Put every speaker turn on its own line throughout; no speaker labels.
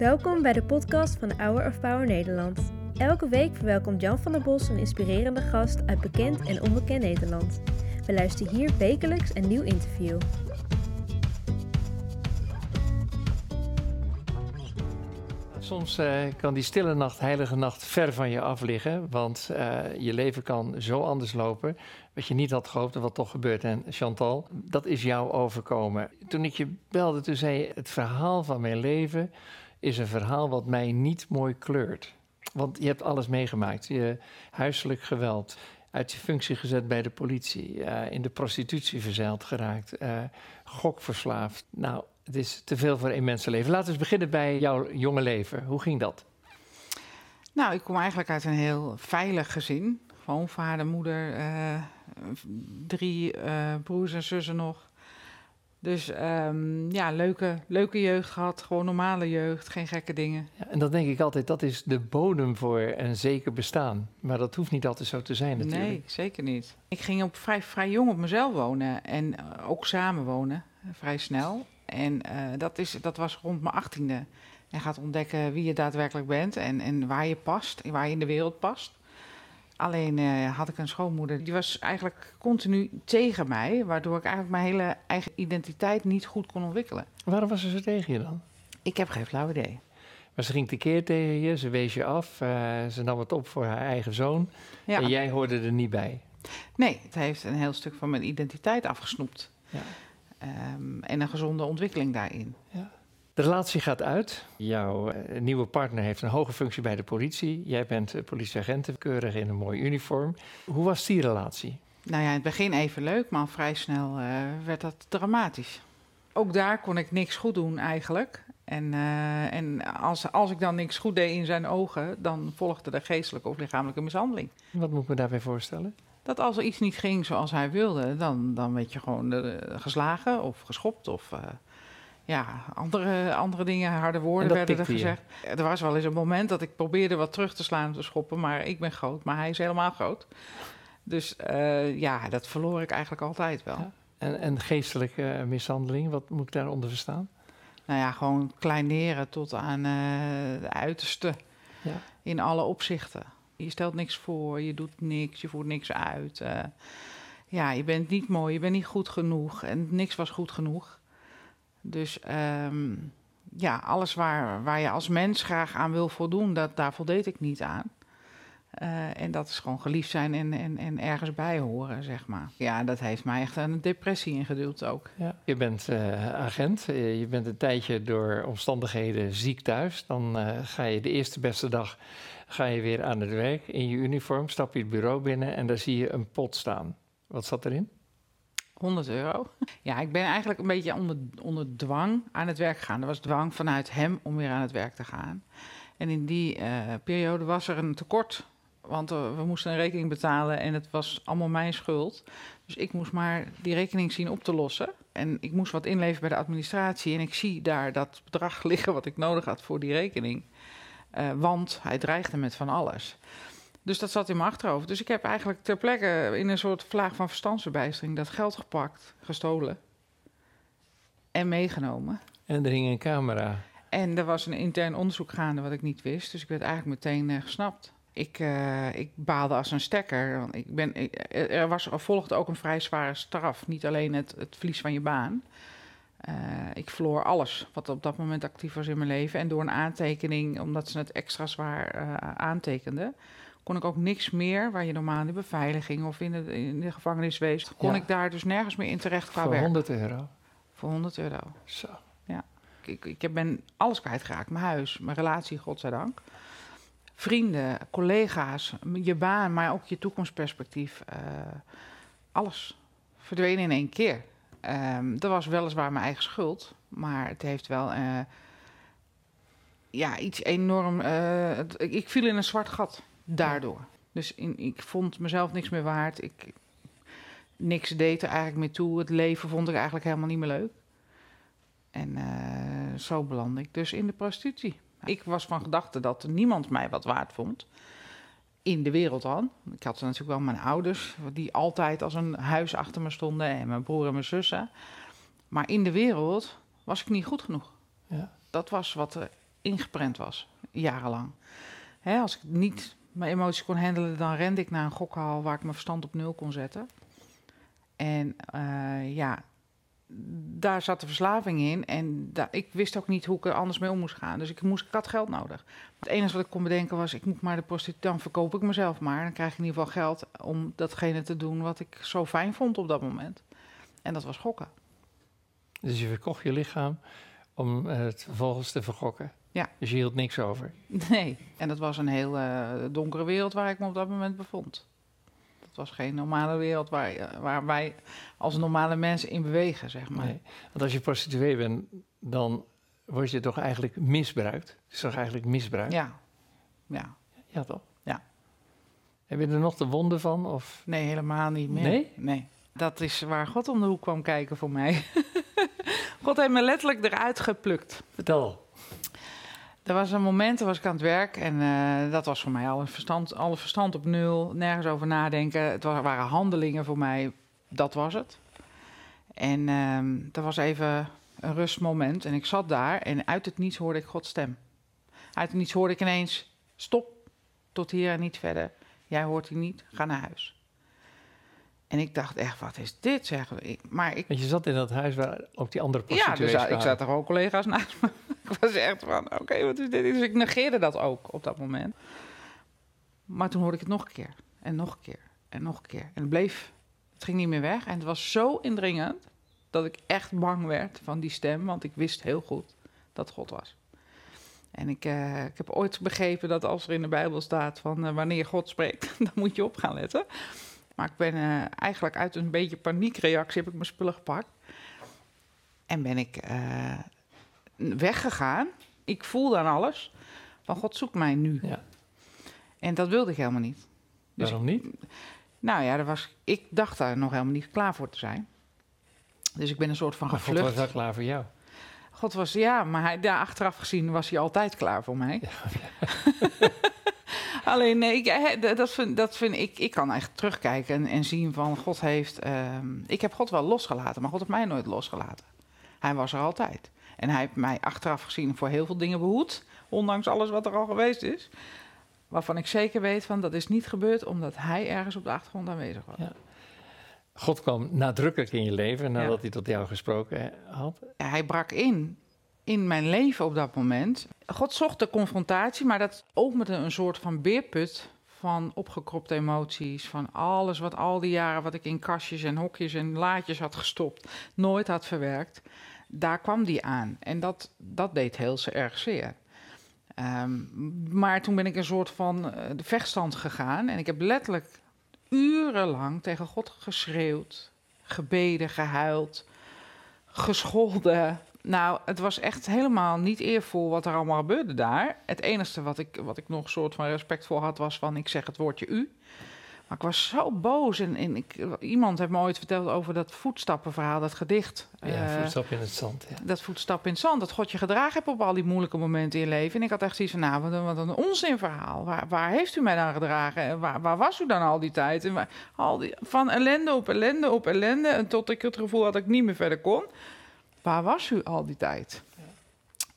Welkom bij de podcast van Hour of Power Nederland. Elke week verwelkomt Jan van der Bos een inspirerende gast uit bekend en onbekend Nederland. We luisteren hier wekelijks een nieuw interview.
Soms uh, kan die stille nacht, heilige nacht ver van je af liggen. Want uh, je leven kan zo anders lopen. Wat je niet had gehoopt en wat toch gebeurt. En Chantal, dat is jou overkomen. Toen ik je belde, toen zei je: Het verhaal van mijn leven is een verhaal wat mij niet mooi kleurt. Want je hebt alles meegemaakt. Je huiselijk geweld, uit je functie gezet bij de politie, uh, in de prostitutie verzeild geraakt, gokverslaafd. Nou, het is te veel voor één mensenleven. Laten we eens beginnen bij jouw jonge leven. Hoe ging dat?
Nou, ik kom eigenlijk uit een heel veilig gezin. Gewoon vader, moeder, uh, drie broers en zussen nog. Dus um, ja, leuke, leuke jeugd gehad. Gewoon normale jeugd, geen gekke dingen.
Ja, en dat denk ik altijd, dat is de bodem voor een zeker bestaan. Maar dat hoeft niet altijd zo te zijn natuurlijk.
Nee, zeker niet. Ik ging op vrij, vrij jong op mezelf wonen en ook samen wonen, vrij snel. En uh, dat, is, dat was rond mijn achttiende. En gaat ontdekken wie je daadwerkelijk bent en, en waar je past, en waar je in de wereld past. Alleen uh, had ik een schoonmoeder, die was eigenlijk continu tegen mij, waardoor ik eigenlijk mijn hele eigen identiteit niet goed kon ontwikkelen.
Waarom was ze zo tegen je dan?
Ik heb geen flauw idee.
Maar ze ging tekeer tegen je, ze wees je af, uh, ze nam het op voor haar eigen zoon. Ja. En jij hoorde er niet bij.
Nee, het heeft een heel stuk van mijn identiteit afgesnoept. Ja. Um, en een gezonde ontwikkeling daarin. Ja.
De relatie gaat uit. Jouw uh, nieuwe partner heeft een hoge functie bij de politie. Jij bent uh, politieagent, keurig in een mooi uniform. Hoe was die relatie?
Nou ja, in het begin even leuk, maar vrij snel uh, werd dat dramatisch. Ook daar kon ik niks goed doen eigenlijk. En, en als, als ik dan niks goed deed in zijn ogen, dan volgde er geestelijke of lichamelijke mishandeling.
Wat moet ik me daarbij voorstellen?
dat als er iets niet ging zoals hij wilde, dan, dan werd je gewoon uh, geslagen of geschopt of uh, ja, andere, andere dingen, harde woorden werden er gezegd. Je. Er was wel eens een moment dat ik probeerde wat terug te slaan, te schoppen, maar ik ben groot, maar hij is helemaal groot. Dus uh, ja, dat verloor ik eigenlijk altijd wel. Ja.
En, en geestelijke mishandeling, wat moet ik daaronder verstaan?
Nou ja, gewoon kleineren tot aan de uiterste ja. in alle opzichten. Je stelt niks voor, je doet niks, je voert niks uit. Uh, ja, je bent niet mooi, je bent niet goed genoeg en niks was goed genoeg. Dus um, ja, alles waar, waar je als mens graag aan wil voldoen, dat, daar voldeed ik niet aan. Uh, en dat is gewoon geliefd zijn en, en, en ergens bij horen, zeg maar. Ja, dat heeft mij echt een depressie ingeduwd ook.
Je bent uh, agent, je bent een tijdje door omstandigheden ziek thuis. Dan uh, ga je de eerste beste dag ga je weer aan het werk in je uniform, stap je het bureau binnen en daar zie je een pot staan. Wat zat erin?
100 euro. Ja, ik ben eigenlijk een beetje onder, onder dwang aan het werk gegaan. Er was dwang vanuit hem om weer aan het werk te gaan. En in die uh, periode was er een tekort. Want uh, we moesten een rekening betalen en het was allemaal mijn schuld. Dus ik moest maar die rekening zien op te lossen. En ik moest wat inleveren bij de administratie. En ik zie daar dat bedrag liggen wat ik nodig had voor die rekening. Uh, want hij dreigde met van alles. Dus dat zat in mijn achterhoofd. Dus ik heb eigenlijk ter plekke in een soort vlaag van verstandsverbijstering dat geld gepakt, gestolen en meegenomen.
En er hing een camera.
En er was een intern onderzoek gaande wat ik niet wist. Dus ik werd eigenlijk meteen uh, gesnapt. Ik, uh, ik baalde als een stekker. Want ik ben, ik, er, was, er volgde ook een vrij zware straf. Niet alleen het, het verlies van je baan. Uh, ik verloor alles wat op dat moment actief was in mijn leven. En door een aantekening, omdat ze het extra zwaar aantekenden, kon ik ook niks meer waar je normaal in de beveiliging of in de, in de gevangenis wees, kon ja. ik daar dus nergens meer in terecht qua
Voor
werk.
100 euro?
Voor 100 euro.
Zo.
Ja. Ik, ik ben alles kwijtgeraakt. Mijn huis, mijn relatie, godzijdank. Vrienden, collega's, je baan, maar ook je toekomstperspectief. Uh, alles verdwenen in één keer. Um, dat was weliswaar mijn eigen schuld, maar het heeft wel uh, ja, iets enorm. Uh, het, ik viel in een zwart gat daardoor. Dus in, ik vond mezelf niks meer waard. Ik, niks deed er eigenlijk meer toe. Het leven vond ik eigenlijk helemaal niet meer leuk. En uh, zo belandde ik dus in de prostitutie. Ik was van gedachte dat niemand mij wat waard vond in de wereld al. Ik had natuurlijk wel mijn ouders, die altijd als een huis achter me stonden, en mijn broer en mijn zussen. Maar in de wereld was ik niet goed genoeg. Ja. Dat was wat er ingeprent was, jarenlang. Hè, als ik niet mijn emoties kon handelen, dan rende ik naar een gokhal waar ik mijn verstand op nul kon zetten. En uh, ja, daar zat de verslaving in. En ik wist ook niet hoe ik er anders mee om moest gaan. Dus ik, moest, ik had geld nodig. Het enige wat ik kon bedenken was, ik moet maar de prostitutie, dan verkoop ik mezelf maar. Dan krijg ik in ieder geval geld om datgene te doen wat ik zo fijn vond op dat moment. En dat was gokken.
Dus je verkocht je lichaam om het vervolgens te vergokken?
Ja.
Dus je hield niks over?
Nee, en dat was een heel uh, donkere wereld waar ik me op dat moment bevond. Het was geen normale wereld waar, eh, waar wij als normale mensen in bewegen, zeg maar. Nee,
want als je prostituee bent, dan word je toch eigenlijk misbruikt? Het is toch eigenlijk misbruik?
Ja. Ja.
Ja, toch?
Ja.
Heb je er nog de wonden van? Of?
Nee, helemaal niet meer.
Nee?
Nee. Dat is waar God om de hoek kwam kijken voor mij. God heeft me letterlijk eruit geplukt.
Vertel.
Er was een moment, toen was ik aan het werk en uh, dat was voor mij alle verstand, alle verstand op nul, nergens over nadenken. Het waren handelingen voor mij, dat was het. En uh, er was even een rustmoment en ik zat daar en uit het niets hoorde ik Gods stem. Uit het niets hoorde ik ineens, stop, tot hier en niet verder. Jij hoort hier niet, ga naar huis. En ik dacht echt, wat is dit, zeg ik. Maar ik...
Want je zat in dat huis waar ook die andere prostituees
Ja, dus, ik zat er ook collega's naast me. ik was echt van, oké, wat is dit? Dus ik negeerde dat ook op dat moment. Maar toen hoorde ik het nog een keer. En nog een keer. En nog een keer. En het bleef, het ging niet meer weg. En het was zo indringend dat ik echt bang werd van die stem. Want ik wist heel goed dat God was. En ik, uh, ik heb ooit begrepen dat als er in de Bijbel staat van uh, wanneer God spreekt, dan moet je op gaan letten. Maar ik ben uh, eigenlijk uit een beetje paniekreactie heb ik mijn spullen gepakt. En ben ik uh, weggegaan. Ik voelde aan alles. Van God zoekt mij nu.
Ja.
En dat wilde ik helemaal niet.
Dus Waarom niet?
nou ja, was, ik dacht daar nog helemaal niet klaar voor te zijn. Dus ik ben een soort van gevlucht.
God was wel klaar voor jou.
God was, ja, maar hij, daar achteraf gezien was hij altijd klaar voor mij. Ja, Alleen nee, ik, dat, vind, dat vind ik. Ik kan echt terugkijken en, en zien van God heeft. Ehm, ik heb God wel losgelaten, maar God heeft mij nooit losgelaten. Hij was er altijd. En hij heeft mij achteraf gezien voor heel veel dingen behoed. Ondanks alles wat er al geweest is. Waarvan ik zeker weet van dat is niet gebeurd omdat hij ergens op de achtergrond aanwezig was. Ja.
God kwam nadrukkelijk in je leven nadat hij tot jou gesproken had.
Hij brak in in mijn leven op dat moment. God zocht de confrontatie, maar dat opende een soort van beerput van opgekropte emoties, van alles wat al die jaren wat ik in kastjes en hokjes en laadjes had gestopt, nooit had verwerkt. Daar kwam die aan en dat, dat deed heel erg zeer. Ehm, maar toen ben ik een soort van uh, de vechtstand gegaan en ik heb letterlijk urenlang tegen God geschreeuwd, gebeden, gehuild, gescholden, nou, het was echt helemaal niet eervol wat er allemaal gebeurde daar. Het enige wat ik, wat ik nog een soort van respect voor had, was van ik zeg het woordje u. Maar ik was zo boos. En, en ik, iemand heeft me ooit verteld over dat voetstappenverhaal, dat gedicht.
Ja, uh, voetstap in het zand. Ja.
Dat voetstap in het zand, dat God je gedragen hebt op al die moeilijke momenten in je leven. En ik had echt zoiets van, nou, wat een, wat een onzinverhaal. Waar, waar heeft u mij dan gedragen? En waar, waar was u dan al die tijd? En waar, al die, van ellende op ellende op ellende. En tot ik het gevoel had dat ik niet meer verder kon waar was u al die tijd?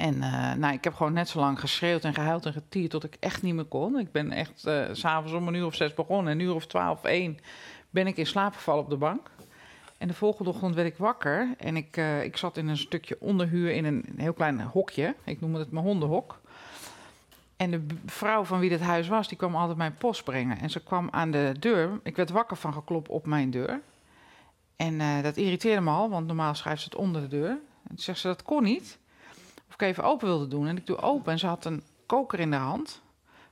En uh, nou, ik heb gewoon net zo lang geschreeuwd en gehuild en getierd tot ik echt niet meer kon. Ik ben echt uh, s'avonds om een uur of zes begonnen. En een uur of twaalf, één ben ik in slaap gevallen op de bank. En de volgende ochtend werd ik wakker. En ik, uh, ik zat in een stukje onderhuur in een, heel klein hokje. Ik noemde het mijn hondenhok. En de vrouw van wie het huis was, die kwam altijd mijn post brengen. En ze kwam aan de deur. Ik werd wakker van geklop op mijn deur. En uh, dat irriteerde me al, want normaal schrijft ze het onder de deur. En toen zegt ze, dat kon niet. Of ik even open wilde doen. En ik doe open en ze had een koker in de hand.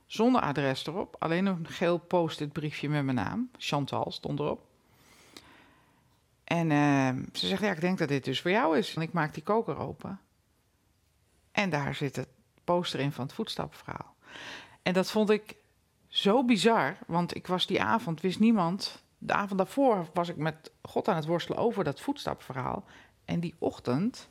Zonder adres erop. Alleen een geel post-it briefje met mijn naam. Chantal stond erop. En uh, ze zegt, ja, ik denk dat dit dus voor jou is. En ik maak die koker open. En daar zit het poster in van het voetstapverhaal. En dat vond ik zo bizar, want ik was die avond, wist niemand de avond daarvoor was ik met God aan het worstelen over dat voetstapverhaal. En die ochtend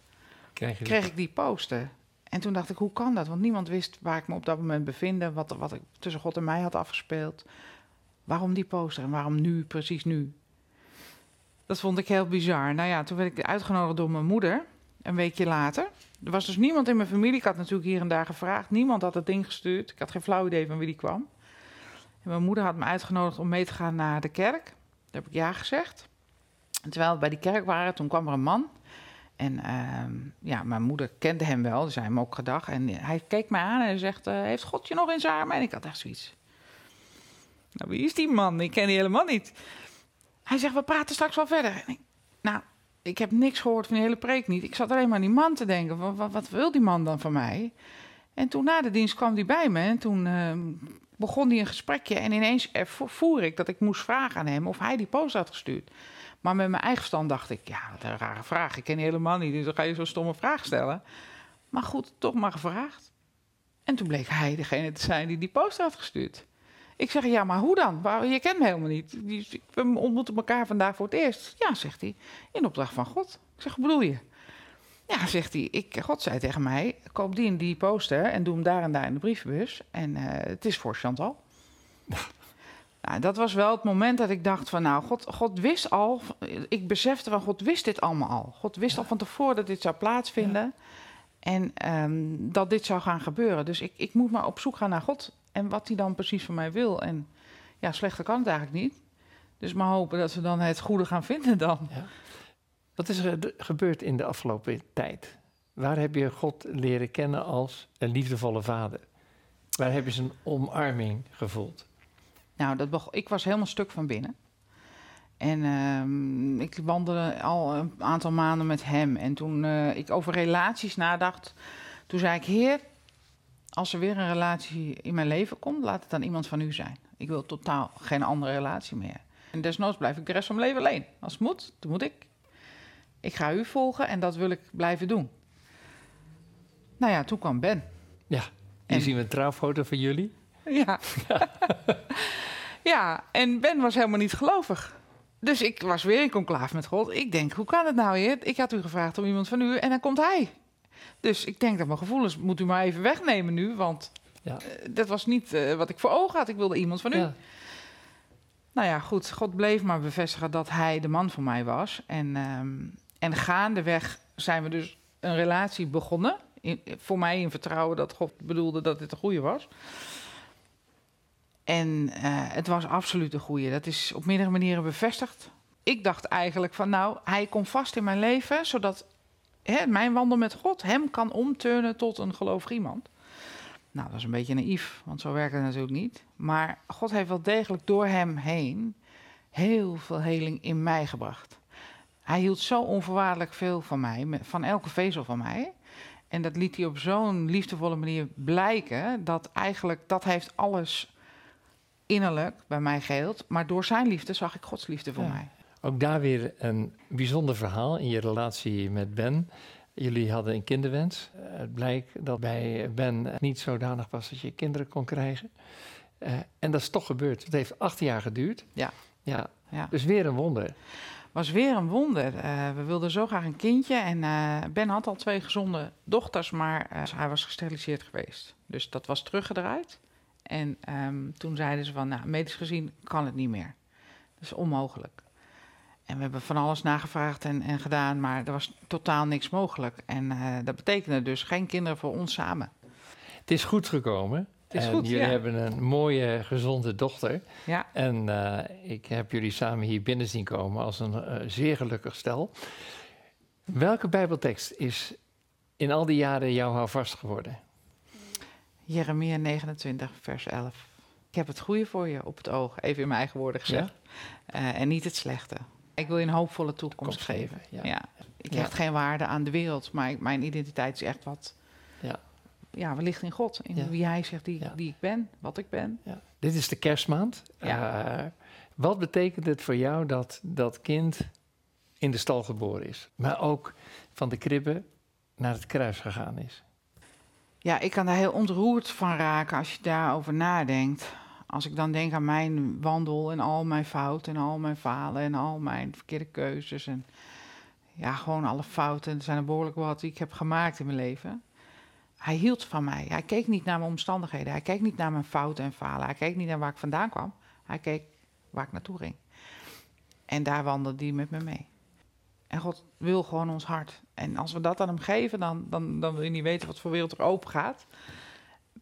kreeg, kreeg ik die poster. En toen dacht ik, hoe kan dat? Want niemand wist waar ik me op dat moment bevinde, wat, wat ik tussen God en mij had afgespeeld. Waarom die poster en waarom nu, precies nu? Dat vond ik heel bizar. Nou ja, toen werd ik uitgenodigd door mijn moeder, een weekje later. Er was dus niemand in mijn familie. Ik had natuurlijk hier en daar gevraagd. Niemand had het ding gestuurd. Ik had geen flauw idee van wie die kwam. En mijn moeder had me uitgenodigd om mee te gaan naar de kerk. Daar heb ik ja gezegd. Terwijl we bij die kerk waren, toen kwam er een man. En ehm, ja, mijn moeder kende hem wel, dus hij hem ook gedag. En hij keek me aan en zegt, eh, heeft God je nog in zijn armen? En ik had echt zoiets. Nou, wie is die man? Ik ken die helemaal niet. Hij zegt, we praten straks wel verder. Ik, nou, ik heb niks gehoord van die hele preek niet. Ik zat alleen maar aan die man te denken, wat, wat, wat wil die man dan van mij? En toen na de dienst kwam hij bij me en toen ehm, begon hij een gesprekje. En ineens ervoer ik dat ik moest vragen aan hem of hij die post had gestuurd. Maar met mijn eigen verstand dacht ik, ja, wat een rare vraag. Ik ken die helemaal niet, dus dan ga je zo'n stomme vraag stellen. Maar goed, toch maar gevraagd. En toen bleek hij degene te zijn die die post had gestuurd. Ik zeg, ja, maar hoe dan? Je kent me helemaal niet. We ontmoeten elkaar vandaag voor het eerst. Ja, zegt hij, in opdracht van God. Ik zeg, bedoel je? Ja, zegt hij, ik, God zei tegen mij, koop die en die poster en doe hem daar en daar in de brievenbus. En uh, het is voor Chantal. nou, dat was wel het moment dat ik dacht van, nou, God, God wist al, ik besefte van, God wist dit allemaal al. God wist ja. al van tevoren dat dit zou plaatsvinden ja. en um, dat dit zou gaan gebeuren. Dus ik, ik moet maar op zoek gaan naar God en wat hij dan precies van mij wil. En ja, slechter kan het eigenlijk niet. Dus maar hopen dat ze dan het goede gaan vinden dan. Ja.
Wat is er gebeurd in de afgelopen tijd? Waar heb je God leren kennen als een liefdevolle vader? Waar heb je zijn omarming gevoeld?
Nou, dat ik was helemaal stuk van binnen. En uh, ik wandelde al een aantal maanden met hem. En toen uh, ik over relaties nadacht, toen zei ik: Heer, als er weer een relatie in mijn leven komt, laat het dan iemand van u zijn. Ik wil totaal geen andere relatie meer. En desnoods blijf ik de rest van mijn leven alleen. Als het moet, dan moet ik. Ik ga u volgen en dat wil ik blijven doen. Nou ja, toen kwam Ben.
Ja, hier en... zien we een trouwfoto van jullie.
Ja. ja. ja, en Ben was helemaal niet gelovig. Dus ik was weer in conclave met God. Ik denk, hoe kan het nou, heer? Ik had u gevraagd om iemand van u en dan komt hij. Dus ik denk dat mijn gevoelens moet u maar even wegnemen nu, want ja. uh, dat was niet uh, wat ik voor ogen had. Ik wilde iemand van u. Ja. Nou ja, goed. God bleef maar bevestigen dat hij de man voor mij was. En, um, en gaandeweg zijn we dus een relatie begonnen. In, voor mij in vertrouwen dat God bedoelde dat dit een goede was. En uh, het was absoluut een goede. Dat is op meerdere manieren bevestigd. Ik dacht eigenlijk van nou, hij komt vast in mijn leven, zodat hè, mijn wandel met God hem kan omturnen tot een gelovig iemand. Nou, dat is een beetje naïef, want zo werkt het natuurlijk niet. Maar God heeft wel degelijk door hem heen heel veel heling in mij gebracht. Hij hield zo onvoorwaardelijk veel van mij, van elke vezel van mij. En dat liet hij op zo'n liefdevolle manier blijken, dat eigenlijk dat heeft alles innerlijk bij mij geheeld. Maar door zijn liefde zag ik Gods liefde voor ja. mij.
Ook daar weer een bijzonder verhaal in je relatie met Ben. Jullie hadden een kinderwens. Het blijkt dat bij Ben niet zodanig was dat je kinderen kon krijgen. Uh, en dat is toch gebeurd. Het heeft acht jaar geduurd.
Ja.
ja. ja. Dus weer een wonder.
Was weer een wonder. Uh, we wilden zo graag een kindje. En uh, Ben had al twee gezonde dochters, maar hij was gesteriliseerd geweest. Dus dat was teruggedraaid. En um, toen zeiden ze van, nou, medisch gezien kan het niet meer. Dat is onmogelijk. En we hebben van alles nagevraagd en, en gedaan, maar er was totaal niks mogelijk. En dat betekende dus geen kinderen voor ons samen.
Het is goed gekomen.
Het is
en
goed,
jullie
ja.
hebben een mooie, gezonde dochter.
Ja.
En uh, ik heb jullie samen hier binnen zien komen als een uh, zeer gelukkig stel. Welke Bijbeltekst is in al die jaren jou houvast geworden?
Jeremia 29, vers 11. Ik heb het goede voor je op het oog, even in mijn eigen woorden gezegd. Ja? en niet het slechte. Ik wil je een hoopvolle toekomst geven. Ja. Ik hecht geen waarde aan de wereld, maar ik, mijn identiteit is echt wat.
Ja.
Ja, wellicht in God. In wie Hij zegt die, die ik ben, wat ik ben.
Dit is de kerstmaand. Uh, wat betekent het voor jou dat dat kind in de stal geboren is, maar ook van de kribbe naar het kruis gegaan is?
Ja, ik kan daar heel ontroerd van raken als je daarover nadenkt als ik dan denk aan mijn wandel en al mijn fouten en al mijn falen en al mijn verkeerde keuzes en ja, gewoon alle fouten, er zijn er behoorlijk wat die ik heb gemaakt in mijn leven. Hij hield van mij. Hij keek niet naar mijn omstandigheden. Hij keek niet naar mijn fouten en falen. Hij keek niet naar waar ik vandaan kwam. Hij keek waar ik naartoe ging. En daar wandelde hij met me mee. En God wil gewoon ons hart. En als we dat aan hem geven, dan, dan, dan wil je niet weten wat voor wereld er open gaat.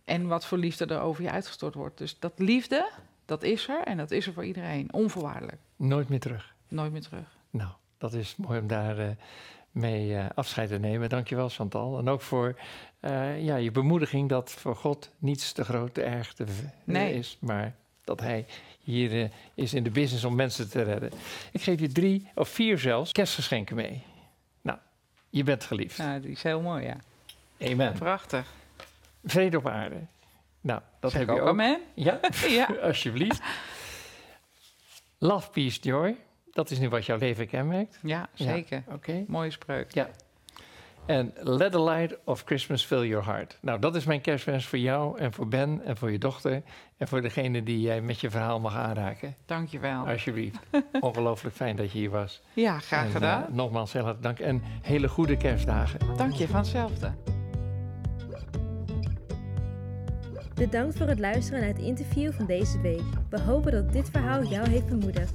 En wat voor liefde er over je uitgestort wordt. Dus dat liefde, dat is er. En dat is er voor iedereen. Onvoorwaardelijk.
Nooit meer terug.
Nooit meer terug.
Nou, dat is mooi om daar eh, mee eh, afscheid te nemen. Dankjewel, Chantal. En ook voor eh, ja, je bemoediging dat voor God niets te groot, te erg te,
Nee.
is. Maar dat hij hier eh, is in de business om mensen te redden. Ik geef je drie of vier zelfs kerstgeschenken mee. Nou, je bent geliefd.
Nou, die is heel mooi, ja.
Amen.
Prachtig.
Vrede op aarde. Nou, dat
Zeg
heb
ik
je ook.
amen?
Ja,
Ja.
alsjeblieft. Love, peace, joy. Dat is nu wat jouw leven kenmerkt.
Ja,
Ja.
zeker.
Oké.
Mooie spreuk.
Ja. En let the light of Christmas fill your heart. Nou, dat is mijn kerstwens voor jou en voor Ben en voor je dochter. En voor degene die jij met je verhaal mag aanraken.
Dankjewel.
Alsjeblieft. Ongelooflijk fijn dat je hier was.
Ja, graag
En,
gedaan.
eh, nogmaals heel hartelijk dank en hele goede kerstdagen.
Dank je van hetzelfde.
Bedankt voor het luisteren naar het interview van deze week. We hopen dat dit verhaal jou heeft bemoedigd.